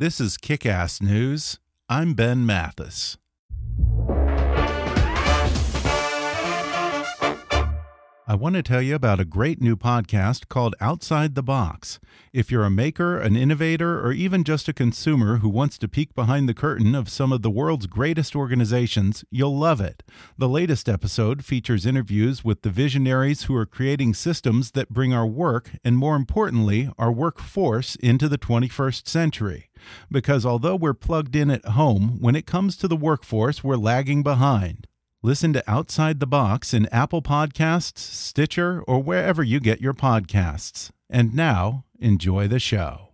This is Kick Ass News. I'm Ben Mathis. I want to tell you about a great new podcast called Outside the Box. If you're a maker, an innovator, or even just a consumer who wants to peek behind the curtain of some of the world's greatest organizations, you'll love it. The latest episode features interviews with the visionaries who are creating systems that bring our work, and more importantly, our workforce, into the 21st century. Because although we're plugged in at home, when it comes to the workforce, we're lagging behind. Listen to Outside the Box in Apple Podcasts, Stitcher, or wherever you get your podcasts. And now, enjoy the show.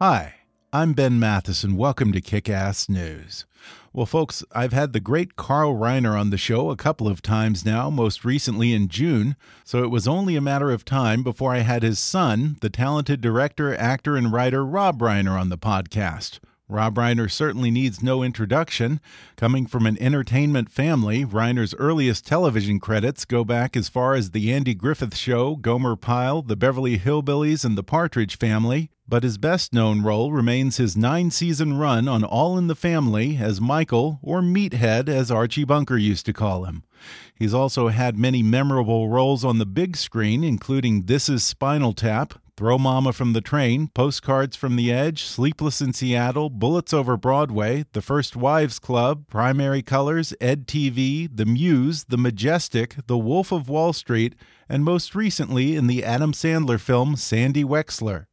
Hi, I'm Ben Mathis. Welcome to Kick Ass News. Well, folks, I've had the great Carl Reiner on the show a couple of times now, most recently in June, so it was only a matter of time before I had his son, the talented director, actor, and writer Rob Reiner, on the podcast. Rob Reiner certainly needs no introduction. Coming from an entertainment family, Reiner's earliest television credits go back as far as The Andy Griffith Show, Gomer Pyle, The Beverly Hillbillies, and The Partridge Family. But his best known role remains his nine season run on All in the Family as Michael, or Meathead as Archie Bunker used to call him. He's also had many memorable roles on the big screen, including This Is Spinal Tap, Throw Mama from the Train, Postcards from the Edge, Sleepless in Seattle, Bullets Over Broadway, The First Wives Club, Primary Colors, Ed TV, The Muse, The Majestic, The Wolf of Wall Street, and most recently in the Adam Sandler film Sandy Wexler.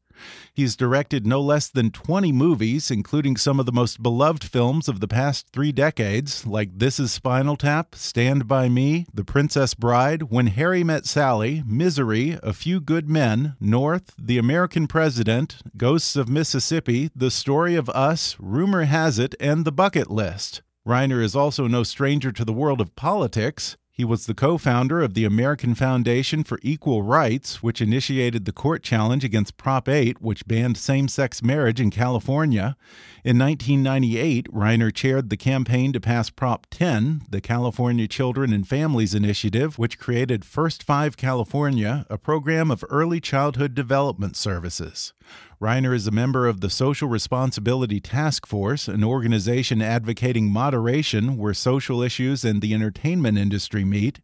He's directed no less than 20 movies, including some of the most beloved films of the past three decades, like This Is Spinal Tap, Stand By Me, The Princess Bride, When Harry Met Sally, Misery, A Few Good Men, North, The American President, Ghosts of Mississippi, The Story of Us, Rumor Has It, and The Bucket List. Reiner is also no stranger to the world of politics. He was the co founder of the American Foundation for Equal Rights, which initiated the court challenge against Prop 8, which banned same sex marriage in California. In 1998, Reiner chaired the campaign to pass Prop 10, the California Children and Families Initiative, which created First Five California, a program of early childhood development services. Reiner is a member of the Social Responsibility Task Force, an organization advocating moderation where social issues and the entertainment industry meet.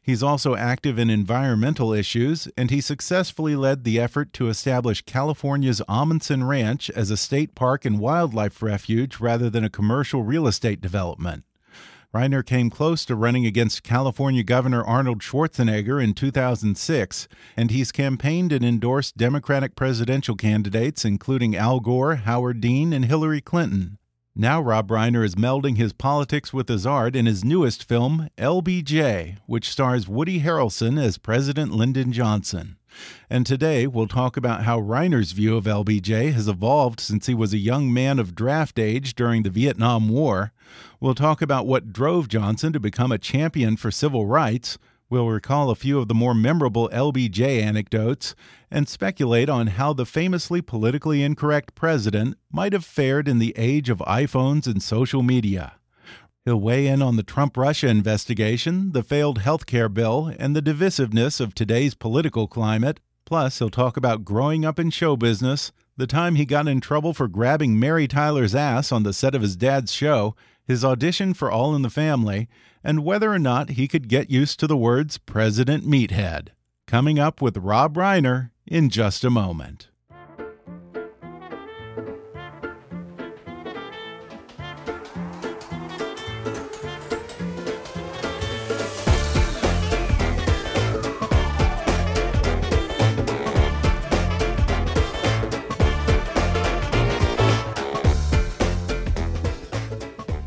He's also active in environmental issues, and he successfully led the effort to establish California's Ahmanson Ranch as a state park and wildlife refuge rather than a commercial real estate development. Reiner came close to running against California Governor Arnold Schwarzenegger in 2006, and he's campaigned and endorsed Democratic presidential candidates, including Al Gore, Howard Dean, and Hillary Clinton. Now, Rob Reiner is melding his politics with his art in his newest film, LBJ, which stars Woody Harrelson as President Lyndon Johnson. And today we'll talk about how Reiner's view of LBJ has evolved since he was a young man of draft age during the Vietnam War. We'll talk about what drove Johnson to become a champion for civil rights. We'll recall a few of the more memorable LBJ anecdotes and speculate on how the famously politically incorrect president might have fared in the age of iPhones and social media. He'll weigh in on the Trump Russia investigation, the failed health care bill, and the divisiveness of today's political climate. Plus, he'll talk about growing up in show business, the time he got in trouble for grabbing Mary Tyler's ass on the set of his dad's show, his audition for All in the Family, and whether or not he could get used to the words President Meathead. Coming up with Rob Reiner in just a moment.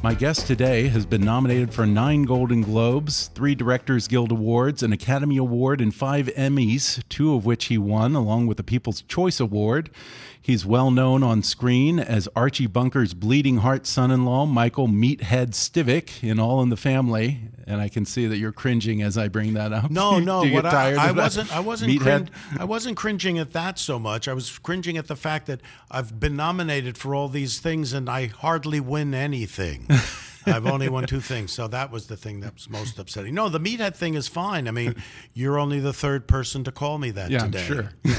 My guest today has been nominated for nine Golden Globes, three Directors Guild Awards, an Academy Award, and five Emmys, two of which he won, along with the People's Choice Award. He's well known on screen as Archie Bunker's bleeding heart son in law, Michael Meathead Stivic, in All in the Family. And I can see that you're cringing as I bring that up. No, no, what I, I wasn't. I wasn't. Cring, I wasn't cringing at that so much. I was cringing at the fact that I've been nominated for all these things and I hardly win anything. I've only won two things, so that was the thing that was most upsetting. No, the meathead thing is fine. I mean, you're only the third person to call me that Yeah, I'm today. sure.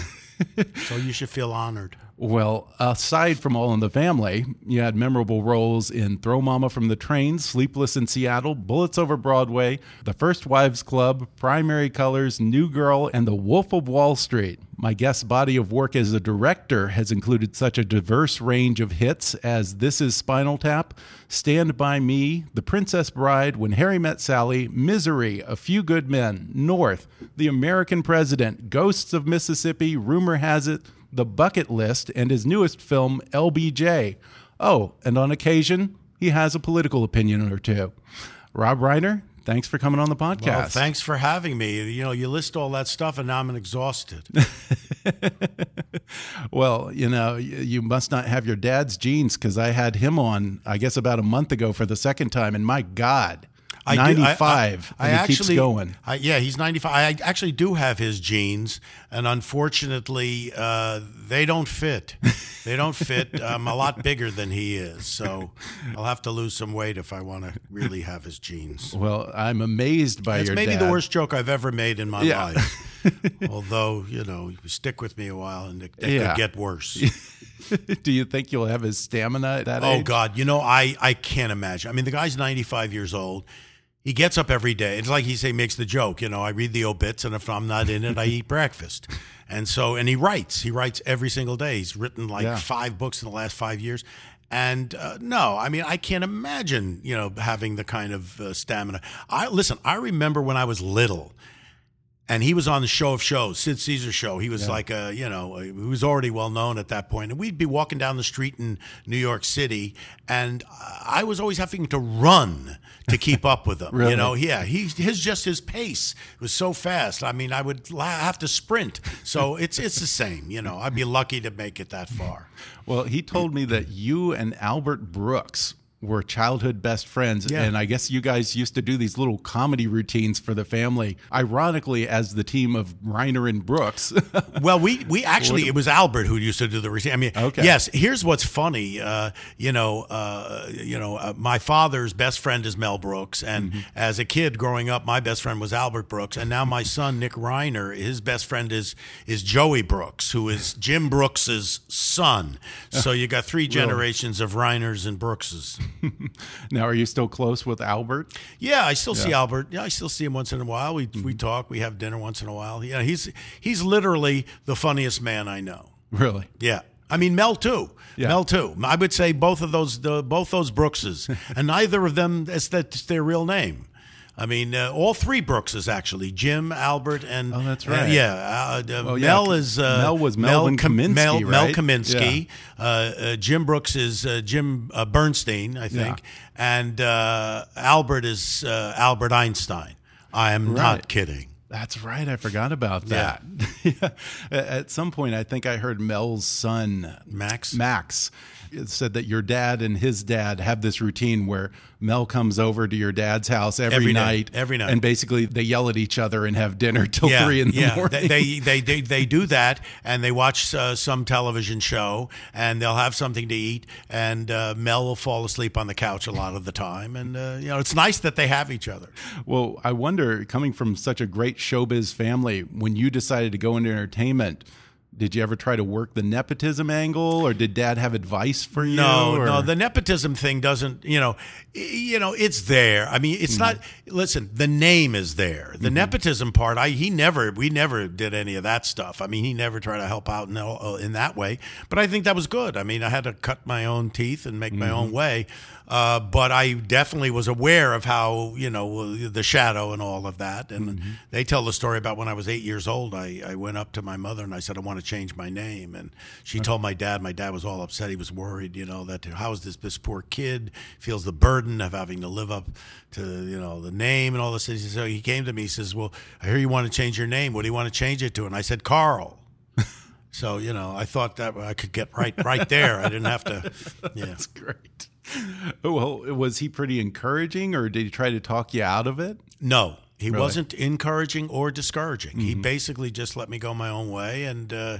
So you should feel honored. Well, aside from All in the Family, you had memorable roles in Throw Mama from the Train, Sleepless in Seattle, Bullets Over Broadway, The First Wives Club, Primary Colors, New Girl, and The Wolf of Wall Street. My guest's body of work as a director has included such a diverse range of hits as This Is Spinal Tap, Stand By Me, The Princess Bride, When Harry Met Sally, Misery, A Few Good Men, North, The American President, Ghosts of Mississippi, Rumor Has It, the Bucket List, and his newest film, LBJ. Oh, and on occasion, he has a political opinion or two. Rob Reiner, thanks for coming on the podcast. Well, thanks for having me. You know, you list all that stuff, and now I'm exhausted. Well, you know, you must not have your dad's genes because I had him on, I guess, about a month ago for the second time, and my God, I do- I- 95, I, I, actually, keeps going. I, yeah, he's 95. I actually do have his jeans, and unfortunately, uh, they don't fit. They don't fit. I'm a lot bigger than he is, so I'll have to lose some weight if I want to really have his jeans. Well, I'm amazed by It's your maybe dad. the worst joke I've ever made in my Yeah. life. Although, you know, you stick with me a while and it, it Yeah. could get worse. Do you think you'll have his stamina at that age? Oh age? God, you know I I can't imagine. I mean, the guy's 95 years old. He gets up every day. It's like he say makes the joke. You know, I read the obits, and if I'm not in it, I eat breakfast. And so, and he writes. He writes every single day. He's written like Yeah. five books in the last five years. And uh, no, I mean, I can't imagine you know having the kind of uh, stamina. I listen. I remember when I was little and he was on the show of shows, Sid Caesar show. He was like a, you know, he was already well known at that point. And we'd be walking down the street in New York City, and I was always having to run to keep up with him. Really? You know, yeah, he his just his pace was so fast. I mean, I would la- have to sprint. So it's it's the same. You know, I'd be lucky to make it that far. Well, he told me that you and Albert Brooks were childhood best friends. Yeah. And I guess you guys used to do these little comedy routines for the family, ironically, as the team of Reiner and Brooks. Well, we we actually it was Albert who used to do the routine. I mean, Okay. yes. Here's what's funny. Uh, you know, uh, you know, uh, my father's best friend is Mel Brooks, and Mm-hmm. as a kid growing up, my best friend was Albert Brooks, and now my son Nick Reiner, his best friend is is Joey Brooks, who is Jim Brooks's son. So you got three generations of Reiners and Brookses. now, are you still close with Albert? Yeah, I still see Albert. Yeah, I still see him once in a while. We we mm-hmm. talk. We have dinner once in a while. Yeah, he's he's literally the funniest man I know. Really? Yeah. I mean Mel too. Yeah. Mel too. I would say both of those the, both those Brookses, and neither of them is that their real name. I mean, uh, all three Brookses actually: Jim, Albert, and Oh, that's uh, right. yeah, uh, uh, Oh, yeah. Mel is uh, Mel was Melvin Kam- Kaminsky, Mel, Mel right? Kaminsky. Uh, uh, Jim Brooks is uh, Jim uh, Bernstein, I think, and uh, Albert is uh, Albert Einstein. I am Right. not kidding. That's right. I forgot about that. Yeah. At some point, I think I heard Mel's son, Max? Max, said that your dad and his dad have this routine where Mel comes over to your dad's house every, Every night, Every night. and basically they yell at each other and have dinner till yeah, three in the yeah. morning. They, they they they do that, and they watch uh, some television show, and they'll have something to eat, and uh, Mel will fall asleep on the couch a lot of the time, and uh, you know it's nice that they have each other. Well, I wonder, coming from such a great showbiz family, when you decided to go into entertainment, Did you ever try to work the nepotism angle, or did Dad have advice for you? No, or? no, the nepotism thing doesn't. You know, you know, it's there. I mean, it's mm. not. Listen, the name is there. The mm-hmm. nepotism part, I he never, we never did any of that stuff. I mean, he never tried to help out in, uh, in that way. But I think that was good. I mean, I had to cut my own teeth and make mm-hmm. my own mm-hmm. way. Uh, but I definitely was aware of how you know the shadow and all of that. And mm-hmm. they tell the story about when I was eight years old. I, I went up to my mother and I said I want to change my name, and she told my dad. My dad was all upset. He was worried. You know that how is this this poor kid feels the burden of having to live up to you know the name and all this. So he came to me. He says, "Well, I hear you want to change your name. What do you want to change it to?" And I said, "Carl." So you know, I thought that I could get right right there. I didn't have to. Yeah, that's great. Well, was he pretty encouraging, or did he try to talk you out of it? No, he really? wasn't encouraging or discouraging. Mm -hmm. He mm-hmm. basically just let me go my own way, and uh,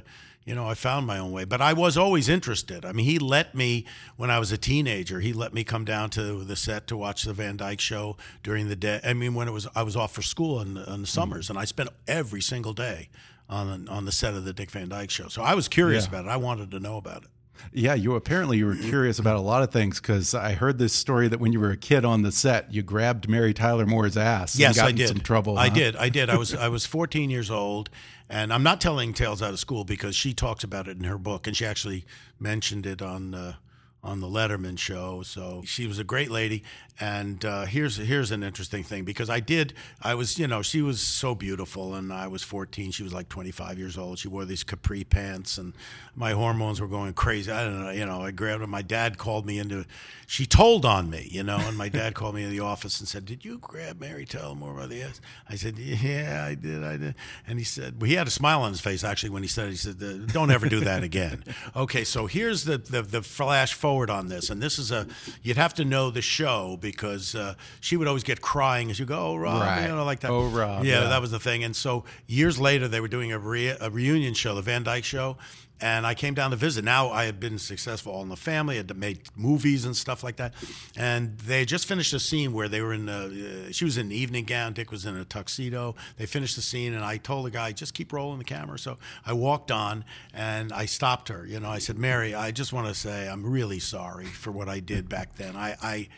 you know, I found my own way. But I was always interested. I mean, he let me when I was a teenager. He let me come down to the set to watch the Van Dyke Show during the day. I mean, when it was I was off for school in the, in the mm-hmm. summers, mm and I spent every single day on on the set of the Dick Van Dyke Show. So I was curious yeah. about it. I wanted to know about it. Yeah, you apparently you were curious about a lot of things because I heard this story that when you were a kid on the set, you grabbed Mary Tyler Moore's ass. Yes, I did. Some trouble. I huh? did. I did. I was I was 14 years old, and I'm not telling tales out of school because she talks about it in her book, and she actually mentioned it on. Uh, on the Letterman show. So she was a great lady. And uh, here's here's an interesting thing because I did I was you know she was so beautiful and I was 14. She was like 25 years old. She wore these capri pants and my hormones were going crazy. I don't know. You know I grabbed her. My dad called me into. She told on me. You know, and my dad called me in the office and said, "Did you grab Mary Tyler Moore by the ass?" I said, "Yeah, I did. I did." And he said, well, he had a smile on his face actually when he said it. He said, "Don't ever do that again." okay, so here's the the, the flash forward on this, and this is a you'd have to know the show because uh, she would always get crying as you go, oh, Rob, right. you know, like that. Oh, Rob. Yeah, yeah, that was the thing. And so years later, they were doing a, re- a reunion show, the Van Dyke Show, and I came down to visit. Now I had been successful all in the family, had made movies and stuff like that, and they just finished a scene where they were in. A, uh, she was in an evening gown, Dick was in a tuxedo. They finished the scene, and I told the guy, "Just keep rolling the camera." So I walked on, and I stopped her. You know, I said, "Mary, I just want to say I'm really sorry for what I did back then. I, I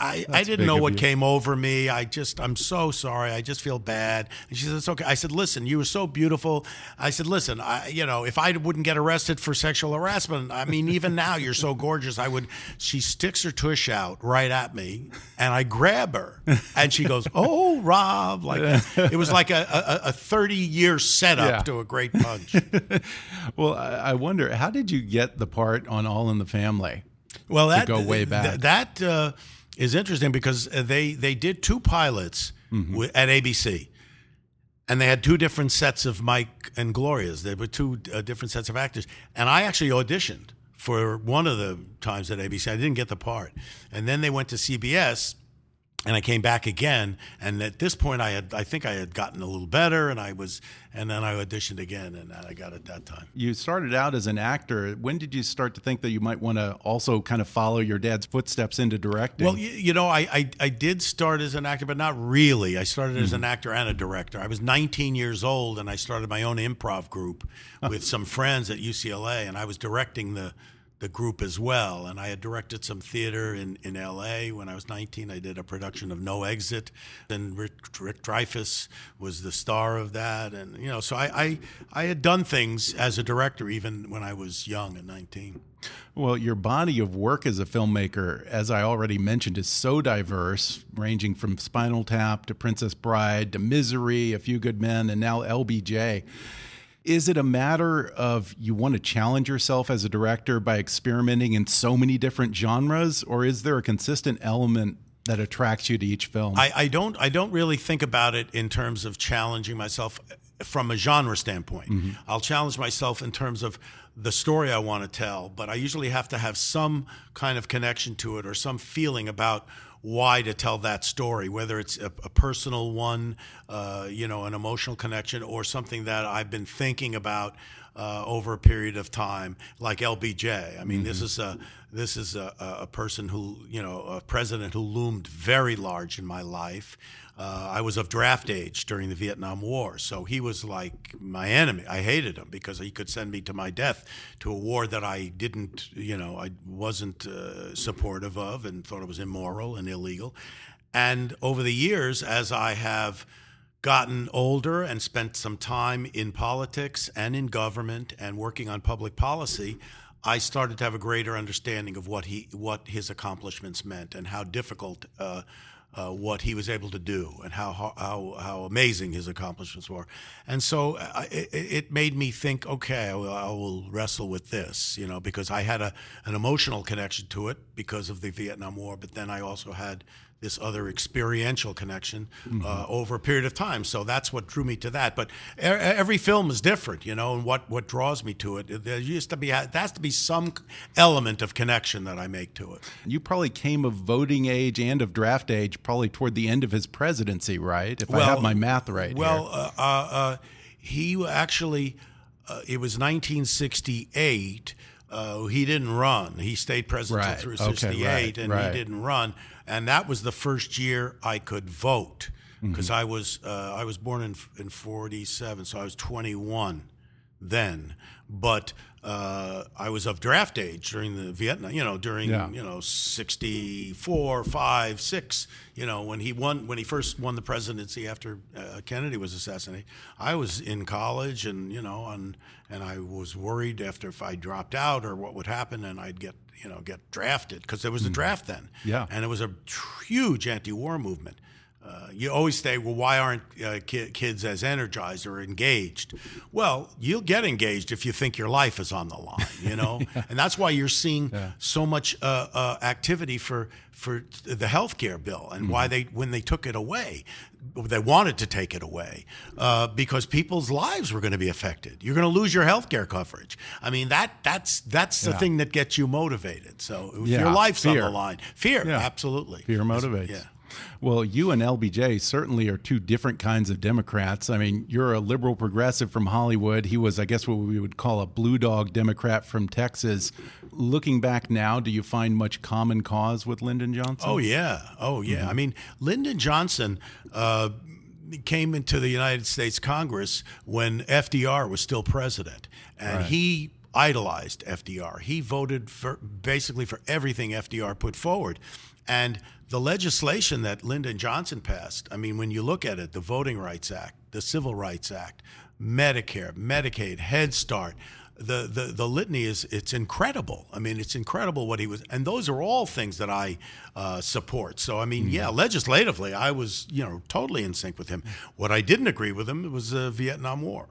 I, I didn't know what came over me. I just, I'm so sorry. I just feel bad. And she said, it's okay. I said, listen, you were so beautiful. I said, listen, I, you know, if I wouldn't get arrested for sexual harassment, I mean, even now you're so gorgeous. I would, she sticks her tush out right at me and I grab her and she goes, oh, Rob. Like it was like a, a, a 30 year setup yeah. to a great punch. well, I wonder, how did you get the part on All in the Family? Well, that go way back. Th- that, uh, is interesting because uh, they they did two pilots mm-hmm. at ABC, and they had two different sets of Mike and Gloria's. There were two uh, different sets of actors, and I actually auditioned for one of the times at ABC. I didn't get the part, and then they went to CBS and I came back again. And at this point, I had, I think I had gotten a little better, and I was, and then I auditioned again, and I got it that time. You started out as an actor. When did you start to think that you might want to also kind of follow your dad's footsteps into directing? Well, you, you know, I, I, I did start as an actor, but not really. I started as mm-hmm. an actor and a director. I was 19 years old, and I started my own improv group with some friends at UCLA, and I was directing the the group as well. And I had directed some theater in, in LA when I was 19. I did a production of No Exit. and Rick, Rick Dreyfuss was the star of that. And, you know, so I, I, I had done things as a director even when I was young at 19. Well, your body of work as a filmmaker, as I already mentioned, is so diverse, ranging from Spinal Tap to Princess Bride to Misery, A Few Good Men, and now LBJ. Is it a matter of you want to challenge yourself as a director by experimenting in so many different genres, or is there a consistent element that attracts you to each film? I, I don't. I don't really think about it in terms of challenging myself from a genre standpoint. Mm -hmm. I'll challenge myself in terms of the story I want to tell, but I usually have to have some kind of connection to it or some feeling about why to tell that story, whether it's a, a personal one, uh, you know, an emotional connection, or something that I've been thinking about uh, over a period of time, like LBJ. I mean, mm-hmm. this is a this is a, a person who you know a president who loomed very large in my life. Uh, I was of draft age during the Vietnam War, so he was like my enemy. I hated him because he could send me to my death to a war that I didn't, you know, I wasn't uh, supportive of and thought it was immoral and illegal. And over the years, as I have gotten older and spent some time in politics and in government and working on public policy, I started to have a greater understanding of what he what his accomplishments meant and how difficult uh, uh, what he was able to do and how how how amazing his accomplishments were. And so uh, it, it, made me think, okay, I will, I will, wrestle with this, you know, because I had a an emotional connection to it because of the Vietnam War, but then I also had this other experiential connection mm-hmm. uh, over a period of time. So that's what drew me to that. But every film is different, you know, and what, what draws me to it. There used to be there has to be some element of connection that I make to it. You probably came of voting age and of draft age probably toward the end of his presidency, right? If well, I have my math right. Well, uh, uh, uh, he actually uh, it was 1968. Uh, he didn't run. He stayed president right. through 68, okay, right, and right. he didn't run and that was the first year I could vote because mm-hmm. I was uh, I was born in in '47, so I was 21 then. But uh, I was of draft age during the Vietnam, you know, during yeah. you know '64, five, six, you know, when he won when he first won the presidency after uh, Kennedy was assassinated. I was in college, and you know, and and I was worried after if I dropped out or what would happen, and I'd get you know get drafted because there was a mm. draft then. Yeah, and it was a huge anti-war movement. Uh, you always say, well, why aren't uh, ki- kids as energized or engaged? Well, you'll get engaged if you think your life is on the line, you know, yeah. and that's why you're seeing yeah. so much uh, uh activity for for the health care bill and mm-hmm. why they when they took it away, they wanted to take it away uh, because people's lives were going to be affected. You're going to lose your health care coverage. I mean that that's that's the thing that gets you motivated. So if your life's fear. on the line, fear, absolutely, fear motivates. Yeah. Well, you and LBJ certainly are two different kinds of Democrats. I mean, you're a liberal progressive from Hollywood. He was, I guess, what we would call a blue dog Democrat from Texas. Looking back now, do you find much common cause with Lyndon Johnson? Oh, yeah. Oh, yeah. Mm -hmm. I mean, Lyndon Johnson. Uh, came into the United States Congress when FDR was still president, and right. he idolized FDR. He voted for basically for everything FDR put forward. And the legislation that Lyndon Johnson passed, I mean, when you look at it, the Voting Rights Act, the Civil Rights Act, Medicare, Medicaid, Head Start, the, the, the litany is it's incredible. I mean, it's incredible what he was, and those are all things that I uh, support. So I mean, mm-hmm. yeah, legislatively, I was you know totally in sync with him. What I didn't agree with him was the Vietnam War.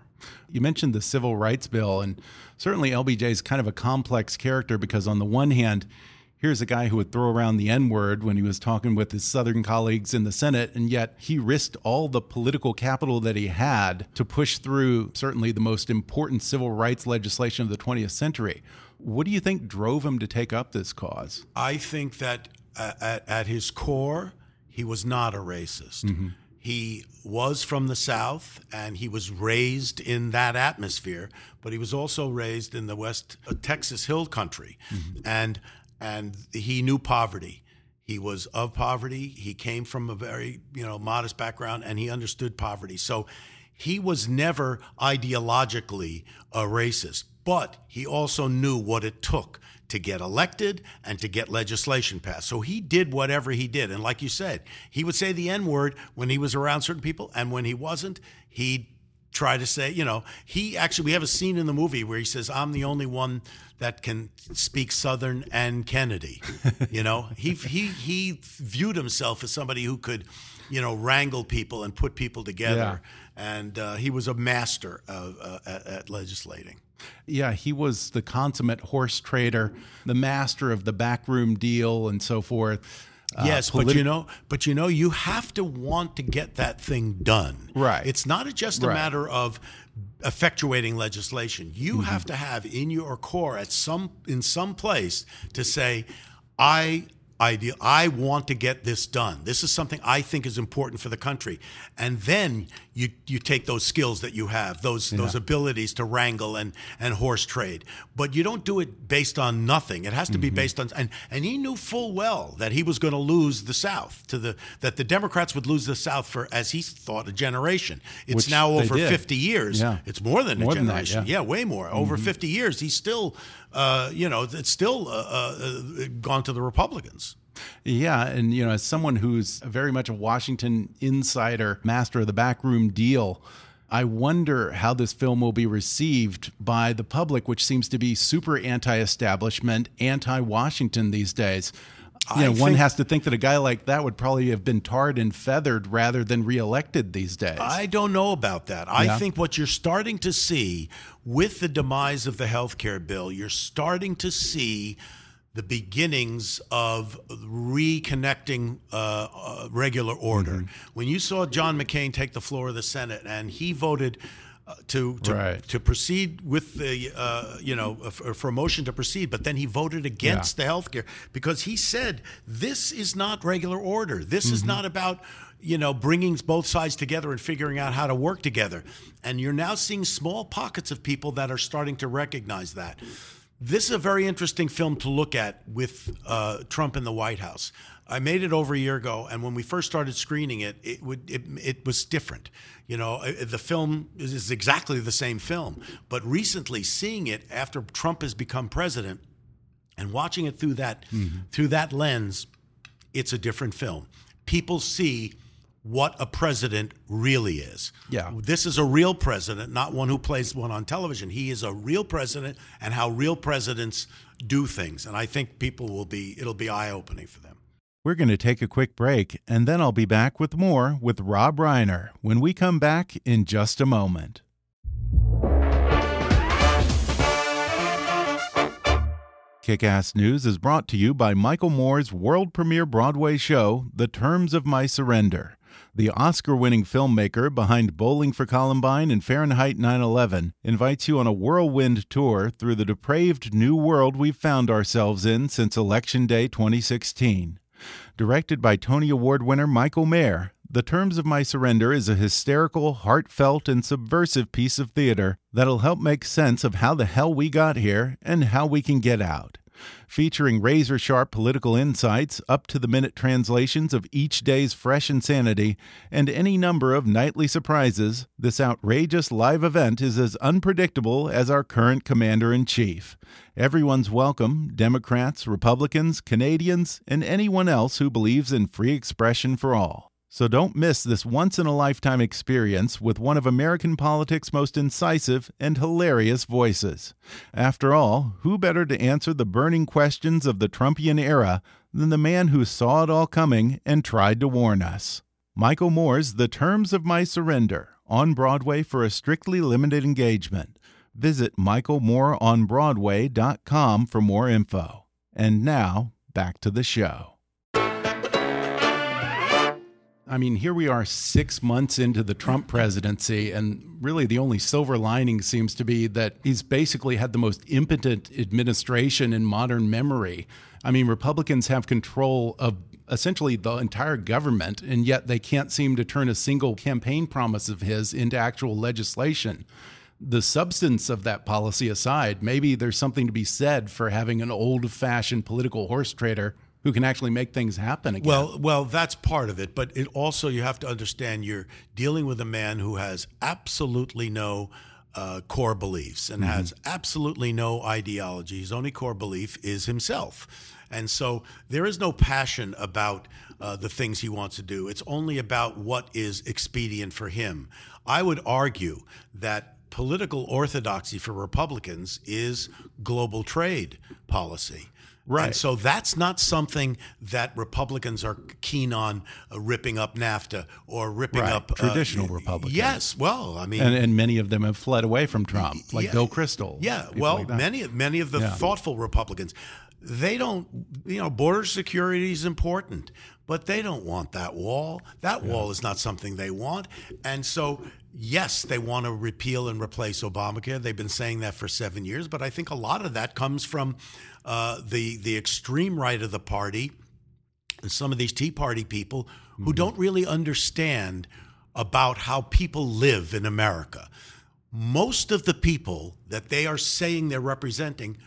You mentioned the Civil Rights Bill, and certainly LBJ is kind of a complex character because on the one hand here's a guy who would throw around the N word when he was talking with his Southern colleagues in the Senate, and yet he risked all the political capital that he had to push through certainly the most important civil rights legislation of the 20th century. What do you think drove him to take up this cause? I think that uh, at, at, his core, he was not a racist. Mm -hmm. He was from the South and he was raised in that atmosphere, but he was also raised in the West uh, Texas Hill Country. Mm -hmm. And and he knew poverty. He was of poverty. He came from a very, you know, modest background and he understood poverty. So he was never ideologically a racist, but he also knew what it took to get elected and to get legislation passed. So he did whatever he did. And like you said, he would say the N word when he was around certain people, and when he wasn't, he'd try to say, you know, he actually, we have a scene in the movie where he says, I'm the only one that can speak Southern and Kennedy. you know, he, he, he viewed himself as somebody who could, you know, wrangle people and put people together. Yeah. And uh, he was a master of, uh, at, at legislating. Yeah, he was the consummate horse trader, the master of the backroom deal and so forth. Uh, yes, politi- but you know, but you know, you have to want to get that thing done. Right. It's not just a right. matter of effectuating legislation. You mm-hmm. have to have in your core at some in some place to say, I ideal I want to get this done. This is something I think is important for the country. And then you you take those skills that you have, those those abilities to wrangle and and horse trade, but you don't do it based on nothing. It has to be Mm-hmm. based on and and he knew full well that he was going to lose the South to the that the Democrats would lose the South for as he thought a generation. It's Which now over 50 years. Yeah. It's more than More a than that, generation. yeah. Mm-hmm. yeah. way more. Over 50 years, he's still uh, you know, it's still uh, uh, gone to the Republicans. Yeah, and you know, as someone who's very much a Washington insider, master of the backroom deal, I wonder how this film will be received by the public, which seems to be super anti-establishment, anti-Washington these days. You know, one has to think that a guy like that would probably have been tarred and feathered rather than reelected these days. I don't know about that. I Yeah. think what you're starting to see with the demise of the health care bill, you're starting to see the beginnings of reconnecting uh, uh, regular order. Mm-hmm. When you saw John McCain take the floor of the Senate and he voted uh, to to, Right. to proceed with the uh, you know for, for a motion to proceed, but then he voted against the health care because he said this is not regular order. This is not about you know bringing both sides together and figuring out how to work together. And you're now seeing small pockets of people that are starting to recognize that. This is a very interesting film to look at with uh, Trump in the White House. I made it over a year ago, and when we first started screening it, it would it, it was different. You know, uh, the film is- is exactly the same film, but recently seeing it after Trump has become president and watching it through that through that lens, it's a different film. People see what a president really is. Yeah. This is a real president, not one who plays one on television. He is a real president and how real presidents do things. And I think people will be it'll be eye-opening for them. We're going to take a quick break, and then I'll be back with more with Rob Reiner when we come back in just a moment. Kick Ass News is brought to you by Michael Moore's world premiere Broadway show, The Terms of My Surrender. The Oscar winning filmmaker behind Bowling for Columbine and Fahrenheit 9 11 invites you on a whirlwind tour through the depraved new world we've found ourselves in since Election Day 2016. Directed by Tony Award winner Michael Mayer, The Terms of My Surrender is a hysterical, heartfelt, and subversive piece of theater that'll help make sense of how the hell we got here and how we can get out. Featuring razor sharp political insights, up to the minute translations of each day's fresh insanity, and any number of nightly surprises, this outrageous live event is as unpredictable as our current commander in chief. Everyone's welcome Democrats, Republicans, Canadians, and anyone else who believes in free expression for all. So don't miss this once in a lifetime experience with one of American politics' most incisive and hilarious voices. After all, who better to answer the burning questions of the Trumpian era than the man who saw it all coming and tried to warn us? Michael Moore's The Terms of My Surrender on Broadway for a strictly limited engagement. Visit michaelmooreonbroadway.com for more info. And now, back to the show. I mean, here we are six months into the Trump presidency, and really the only silver lining seems to be that he's basically had the most impotent administration in modern memory. I mean, Republicans have control of essentially the entire government, and yet they can't seem to turn a single campaign promise of his into actual legislation. The substance of that policy aside, maybe there's something to be said for having an old fashioned political horse trader who can actually make things happen again. Well, well, that's part of it, but it also you have to understand you're dealing with a man who has absolutely no uh, core beliefs and has absolutely no ideology. His only core belief is himself, and so there is no passion about uh, the things he wants to do. It's only about what is expedient for him. I would argue that political orthodoxy for Republicans is global trade policy. Right. And so that's not something that Republicans are keen on uh, ripping up NAFTA or ripping Right. up uh, Traditional Republicans. Yes. Well, I mean, and, and many of them have fled away from Trump, like yeah, Bill Kristol. Yeah, well, like many many of the Yeah. thoughtful Republicans, they don't, you know, border security is important, but they don't want that wall. That wall is not something they want, and so. Yes, they want to repeal and replace Obamacare. They've been saying that for seven years, but I think a lot of that comes from uh, the the extreme right of the party and some of these Tea Party people who Mm-hmm. don't really understand about how people live in America. Most of the people that they are saying they're representing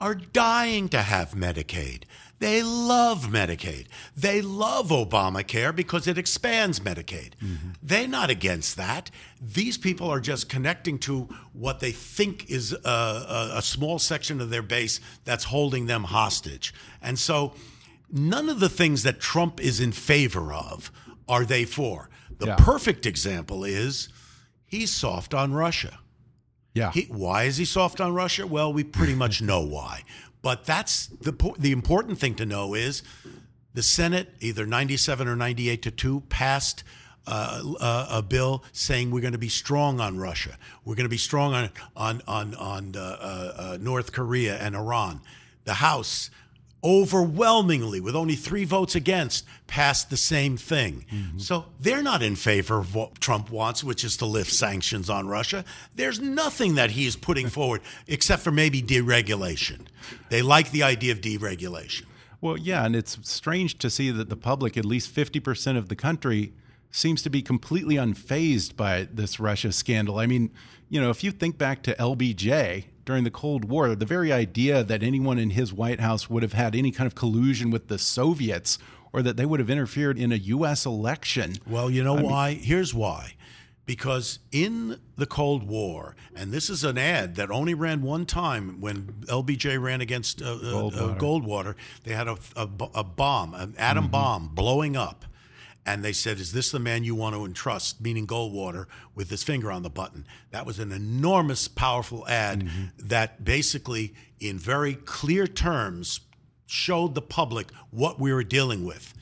are dying to have Medicaid. They love Medicaid. They love Obamacare because it expands Medicaid. Mm-hmm. They're not against that. These people are just connecting to what they think is a, a, a small section of their base that's holding them hostage. And so none of the things that Trump is in favor of are they for. The yeah. perfect example is he's soft on Russia. Yeah. He, why is he soft on Russia? Well, we pretty much know why. But that's the the important thing to know is the Senate either 97 or 98 to 2 passed uh, uh, a bill saying we're going to be strong on Russia. We're going to be strong on on on on uh, uh, North Korea and Iran. The House overwhelmingly, with only three votes against, passed the same thing. Mm-hmm. So they're not in favor of what Trump wants, which is to lift sanctions on Russia. There's nothing that he is putting forward except for maybe deregulation. They like the idea of deregulation. Well, yeah, and it's strange to see that the public, at least 50% of the country, seems to be completely unfazed by this Russia scandal. I mean, you know, if you think back to LBJ, during the Cold War, the very idea that anyone in his White House would have had any kind of collusion with the Soviets or that they would have interfered in a U.S. election. Well, you know I why? Mean, Here's why. Because in the Cold War, and this is an ad that only ran one time when LBJ ran against uh, Goldwater. Uh, Goldwater, they had a, a, a bomb, an atom mm -hmm. bomb blowing up and they said, Is this the man you want to entrust, meaning Goldwater, with his finger on the button? That was an enormous, powerful ad mm-hmm. that basically, in very clear terms, showed the public what we were dealing with.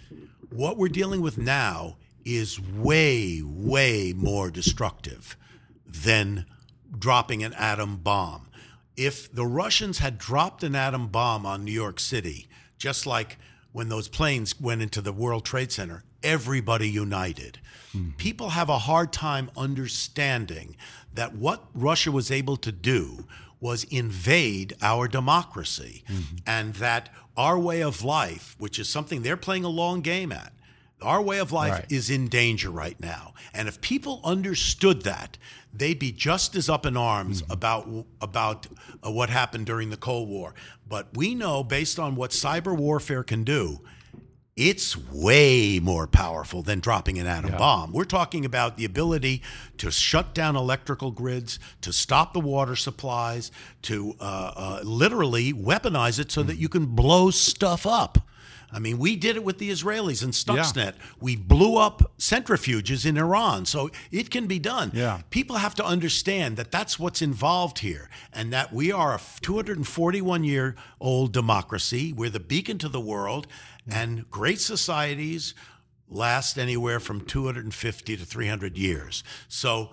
What we're dealing with now is way, way more destructive than dropping an atom bomb. If the Russians had dropped an atom bomb on New York City, just like when those planes went into the World Trade Center, everybody united. Mm-hmm. People have a hard time understanding that what Russia was able to do was invade our democracy mm-hmm. and that our way of life, which is something they're playing a long game at, our way of life right. is in danger right now. And if people understood that, they'd be just as up in arms mm-hmm. about about uh, what happened during the Cold War. But we know based on what cyber warfare can do, it's way more powerful than dropping an atom yeah. bomb. We're talking about the ability to shut down electrical grids, to stop the water supplies, to uh, uh, literally weaponize it so mm. that you can blow stuff up. I mean, we did it with the Israelis in Stuxnet. Yeah. We blew up centrifuges in Iran. So it can be done. Yeah. People have to understand that that's what's involved here and that we are a 241 year old democracy. We're the beacon to the world, and great societies last anywhere from 250 to 300 years. So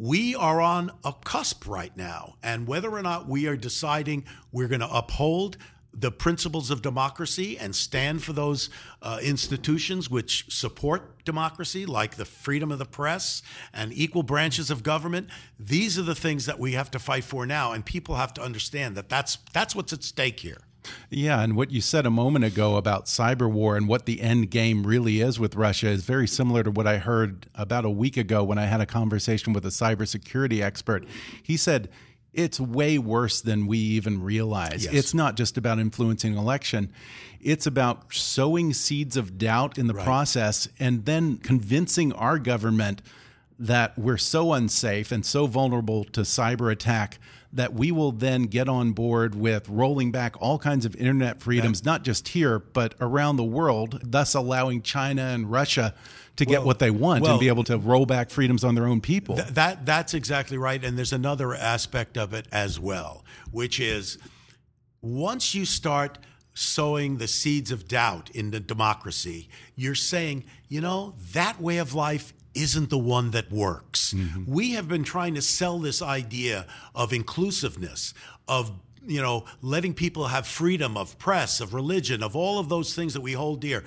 we are on a cusp right now. And whether or not we are deciding we're going to uphold the principles of democracy and stand for those uh, institutions which support democracy, like the freedom of the press and equal branches of government. These are the things that we have to fight for now, and people have to understand that that's that's what's at stake here. Yeah, and what you said a moment ago about cyber war and what the end game really is with Russia is very similar to what I heard about a week ago when I had a conversation with a cybersecurity expert. He said it's way worse than we even realize. Yes. It's not just about influencing election. It's about sowing seeds of doubt in the right. process and then convincing our government that we're so unsafe and so vulnerable to cyber attack that we will then get on board with rolling back all kinds of internet freedoms, not just here, but around the world, thus allowing China and Russia to well, get what they want well, and be able to roll back freedoms on their own people. Th that that's exactly right. And there's another aspect of it as well, which is once you start sowing the seeds of doubt in the democracy, you're saying, you know, that way of life isn't the one that works. Mm-hmm. We have been trying to sell this idea of inclusiveness, of you know, letting people have freedom of press, of religion, of all of those things that we hold dear.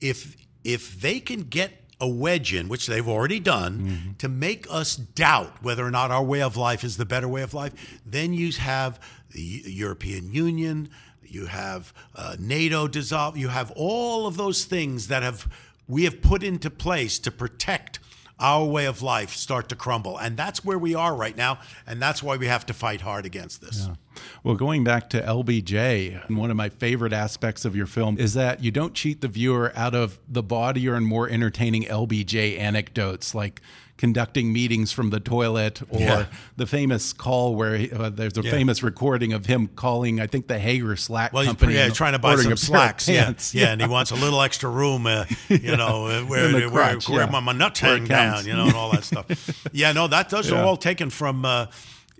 If if they can get a wedge in, which they've already done, mm-hmm. to make us doubt whether or not our way of life is the better way of life, then you have the European Union, you have uh, NATO dissolve, you have all of those things that have we have put into place to protect our way of life start to crumble. And that's where we are right now. And that's why we have to fight hard against this. Yeah. Well, going back to LBJ, one of my favorite aspects of your film is that you don't cheat the viewer out of the bawdier and more entertaining LBJ anecdotes like conducting meetings from the toilet or yeah. the famous call where he, uh, there's a yeah. famous recording of him calling I think the Haggar Slack well, company. yeah, trying to buy some slacks. Yeah. yeah. and he wants a little extra room, uh, you know, uh, where, crotch, where, where my nuts hang down, you know, and all that stuff. yeah, no, that those are all taken from uh,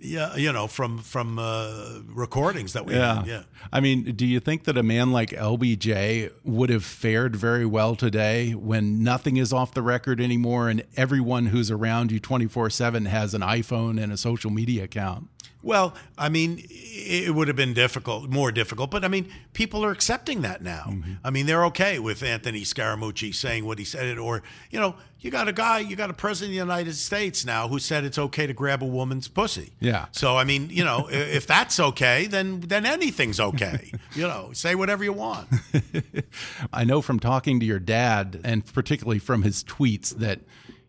yeah, you know, from from uh, recordings that we yeah. Had, yeah. I mean, do you think that a man like LBJ would have fared very well today when nothing is off the record anymore and everyone who's around you 24/7 has an iPhone and a social media account? Well, I mean, it would have been difficult, more difficult, but I mean, people are accepting that now. Mm-hmm. I mean, they're okay with Anthony Scaramucci saying what he said, or you know, you got a guy, you got a president of the United States now who said it's okay to grab a woman's pussy. Yeah. So I mean, you know, if that's okay, then then anything's okay. you know, say whatever you want. I know from talking to your dad, and particularly from his tweets, that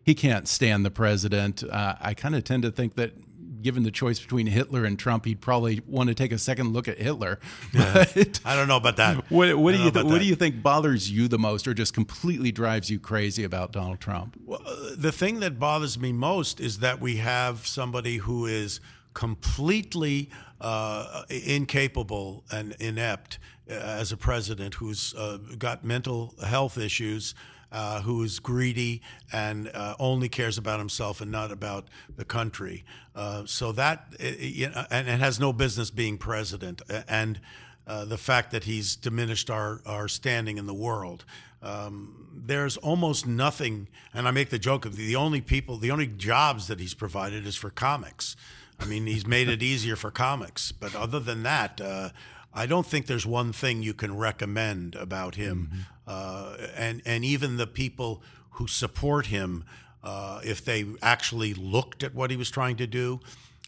he can't stand the president. Uh, I kind of tend to think that given the choice between Hitler and Trump, he'd probably want to take a second look at Hitler. Yeah. I don't know about that. What, what do you th- what do you think bothers you the most, or just completely drives you crazy about Donald Trump? Well, uh, the thing that bothers me most is that we have somebody who is completely uh, incapable and inept uh, as a president, who's uh, got mental health issues uh, who is greedy and uh, only cares about himself and not about the country. Uh, so that you know, and, and has no business being president. And uh, the fact that he's diminished our our standing in the world. Um, there's almost nothing, and I make the joke of the only people, the only jobs that he's provided is for comics. I mean, he's made it easier for comics, but other than that, uh, I don't think there's one thing you can recommend about him. Mm-hmm. Uh, and and even the people who support him, uh, if they actually looked at what he was trying to do,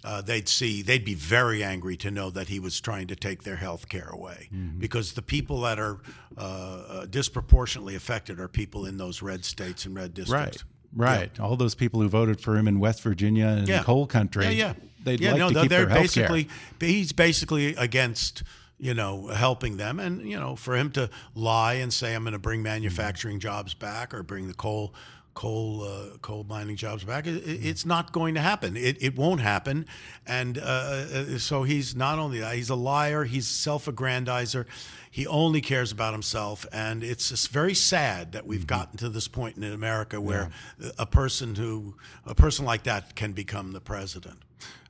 uh, they'd see they'd be very angry to know that he was trying to take their health care away mm-hmm. because the people that are uh, uh, disproportionately affected are people in those red states and red districts. Right. Right. Yeah. All those people who voted for him in West Virginia and yeah. coal country. Yeah, yeah. They'd yeah, like no, to keep they're their basically care. he's basically against you know, helping them. And, you know, for him to lie and say, I'm going to bring manufacturing jobs back or bring the coal. Coal, uh, coal mining jobs back. It, it's not going to happen. It, it won't happen, and uh, uh, so he's not only that, he's a liar. He's self-aggrandizer. He only cares about himself, and it's just very sad that we've mm-hmm. gotten to this point in America where yeah. a person who a person like that can become the president.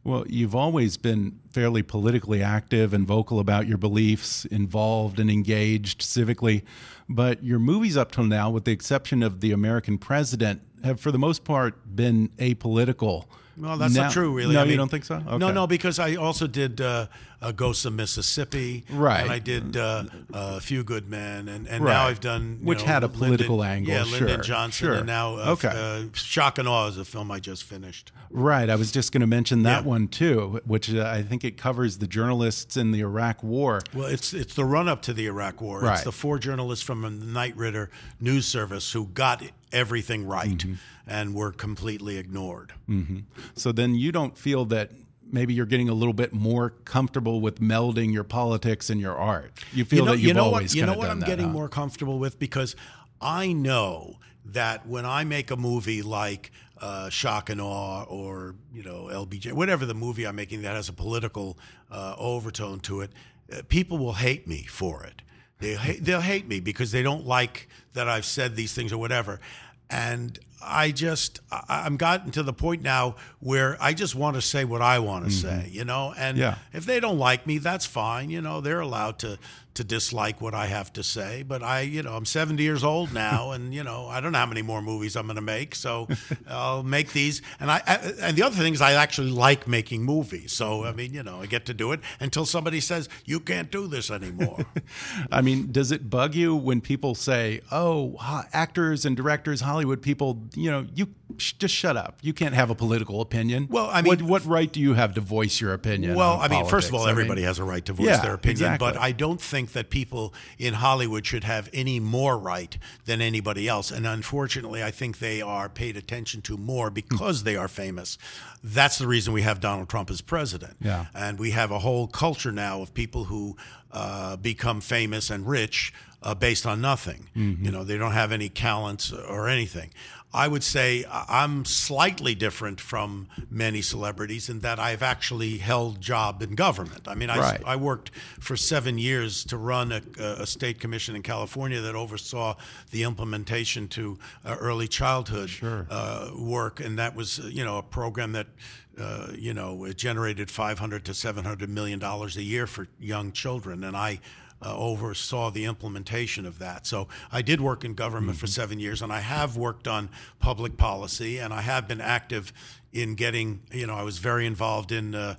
Well, you've always been fairly politically active and vocal about your beliefs, involved and engaged civically. But your movies up till now, with the exception of The American President, have for the most part been apolitical. Well, that's now, not true, really. No, I mean, you don't think so? Okay. No, no, because I also did uh, uh, Ghosts of Mississippi, right? And I did uh, A Few Good Men, and, and right. now I've done which know, had a political Lyndon, angle. Yeah, sure, Lyndon Johnson, sure. and now uh, okay. Uh, Shock and Awe is a film I just finished. Right, I was just going to mention that yeah. one too, which uh, I think it covers the journalists in the Iraq War. Well, it's it's the run up to the Iraq War. Right. It's the four journalists from the Knight Ridder news service who got everything right. Mm-hmm and were completely ignored. Mm-hmm. So then you don't feel that maybe you're getting a little bit more comfortable with melding your politics and your art. You feel you know, that you've you know always what, you know what I'm that, getting huh? more comfortable with because I know that when I make a movie like uh, Shock and Awe or you know LBJ, whatever the movie I'm making that has a political uh, overtone to it, uh, people will hate me for it. They they'll hate me because they don't like that I've said these things or whatever. And I just I'm gotten to the point now where I just want to say what I want to mm-hmm. say, you know. And yeah. if they don't like me, that's fine. You know, they're allowed to to dislike what I have to say. But I, you know, I'm 70 years old now, and you know, I don't know how many more movies I'm going to make. So I'll make these. And I, I, and the other thing is, I actually like making movies. So I mean, you know, I get to do it until somebody says you can't do this anymore. I mean, does it bug you when people say, "Oh, actors and directors, Hollywood people, you know, you sh- just shut up. You can't have a political opinion. Well, I mean- what, what right do you have to voice your opinion? Well, I mean, first of politics? all, I mean, everybody has a right to voice Yeah, their opinion, exactly. but I don't think that people in Hollywood should have any more right than anybody else. And unfortunately, I think they are paid attention to more because they are famous. That's the reason we have Donald Trump as president. Yeah. And we have a whole culture now of people who uh, become famous and rich uh, based on nothing. You know, they don't have any talents or anything. I would say I'm slightly different from many celebrities in that I've actually held job in government. I mean, I, Right. I worked for seven years to run a, a state commission in California that oversaw the implementation to uh, early childhood uh, work, and that was uh, you know a program that uh, you know it generated 500 to 700 million dollars a year for young children, and I. Uh, oversaw the implementation of that. So I did work in government for seven years, and I have worked on public policy, and I have been active in getting. You know, I was very involved in uh,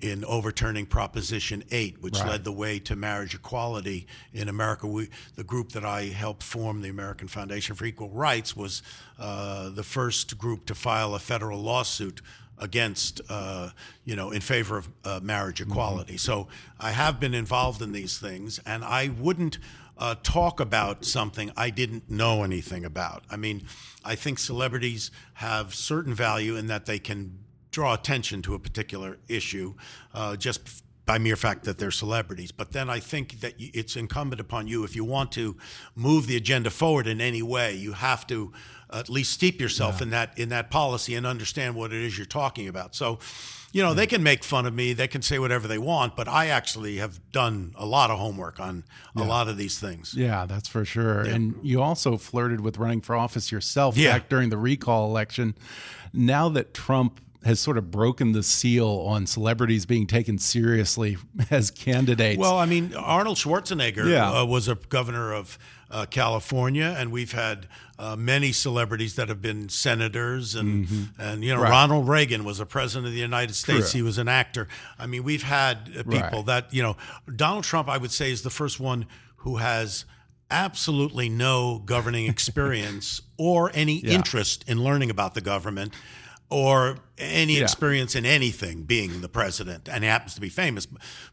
in overturning Proposition Eight, which Right. led the way to marriage equality in America. We, the group that I helped form, the American Foundation for Equal Rights, was uh, the first group to file a federal lawsuit against, uh, you know, in favor of uh, marriage equality. So I have been involved in these things, and I wouldn't uh, talk about something I didn't know anything about. I mean, I think celebrities have certain value in that they can draw attention to a particular issue uh, just by mere fact that they're celebrities. But then I think that it's incumbent upon you, if you want to move the agenda forward in any way, you have to at least steep yourself in that in that policy and understand what it is you're talking about. So, you know, they can make fun of me, they can say whatever they want, but I actually have done a lot of homework on a lot of these things. Yeah, that's for sure. And you also flirted with running for office yourself Yeah. back during the recall election. Now that Trump has sort of broken the seal on celebrities being taken seriously as candidates. Well, I mean, Arnold Schwarzenegger Yeah. uh, was a governor of uh, California, and we've had uh, many celebrities that have been senators, and and you know, Mm-hmm. Right. Ronald Reagan was a president of the United States. True. He was an actor. I mean, we've had uh, people Right. that you know, Donald Trump, I would say, is the first one who has absolutely no governing experience or any Yeah. interest in learning about the government or any Yeah. experience in anything being the president and he happens to be famous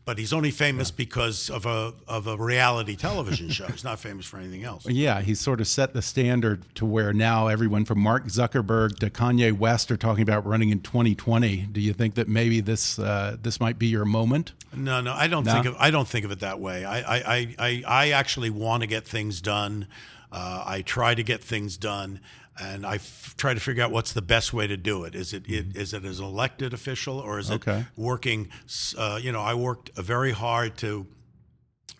but he's only famous because of a of a reality television show he's not famous for anything else yeah, he's sort of set the standard to where now everyone from Mark Zuckerberg to Kanye West are talking about running in 2020. Do you think that maybe this uh, this might be your moment? No, no, I don't No? think of I don't think of it that way. I I I, I, I actually want to get things done. Uh, I try to get things done, and I f- try to figure out what's the best way to do it. Is it, it is it as an elected official or is it working? Uh, you know, I worked very hard to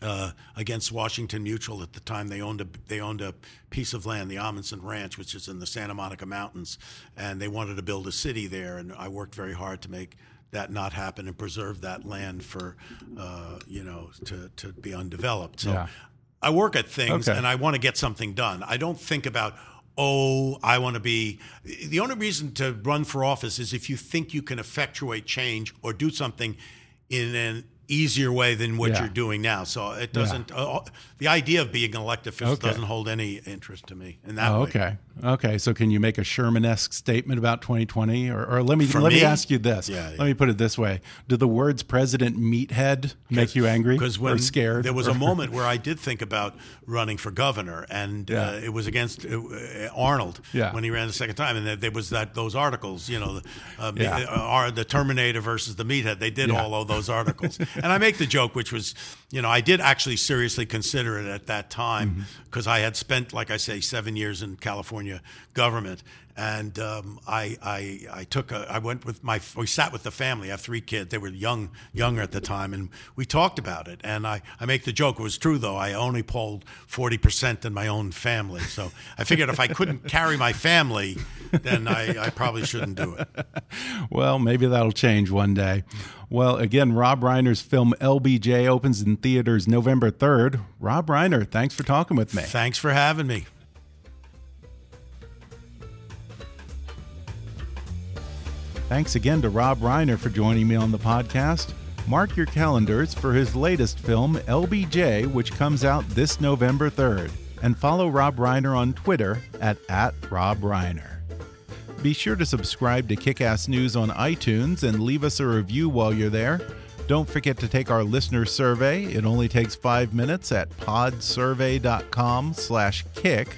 uh, against Washington Mutual at the time. They owned a they owned a piece of land, the Ahmanson Ranch, which is in the Santa Monica Mountains, and they wanted to build a city there. And I worked very hard to make that not happen and preserve that land for uh, you know to to be undeveloped. So Yeah. I work at things Okay. and I want to get something done. I don't think about. Oh, I want to be. The only reason to run for office is if you think you can effectuate change or do something in an easier way than what Yeah. you're doing now. So it doesn't. Uh, the idea of being an elected official Okay. doesn't hold any interest to me in that Oh, way. okay. Okay. So can you make a Sherman-esque statement about 2020? Or, or let me For let me me? ask you this. Yeah, yeah. Let me put it this way: Do the words "President Meathead" make you angry Because when or scared? there was Or- a moment where I did think about running for governor, and Yeah. uh, it was against uh, Arnold Yeah. when he ran the second time, and there, there was that those articles, you know, uh, Yeah. uh, are the Terminator versus the Meathead. They did all of those articles, and I make the joke, which was, you know, I did actually seriously consider it at that time Mm-hmm. because I had spent, like I say, seven years in California government. And um, I, I, I took a, I went with my, we sat with the family. I have three kids. They were young, younger at the time, and we talked about it. And I, I make the joke. It was true though. I only polled forty percent in my own family. So I figured if I couldn't carry my family, then I, I probably shouldn't do it. Well, maybe that'll change one day. Well, again, Rob Reiner's film LBJ opens in theaters November 3rd. Rob Reiner, thanks for talking with me. Thanks for having me. Thanks again to Rob Reiner for joining me on the podcast. Mark your calendars for his latest film, LBJ, which comes out this November 3rd. And follow Rob Reiner on Twitter at, at Rob Reiner. Be sure to subscribe to Kickass News on iTunes and leave us a review while you're there. Don't forget to take our listener survey. It only takes five minutes at podsurvey.com/kick.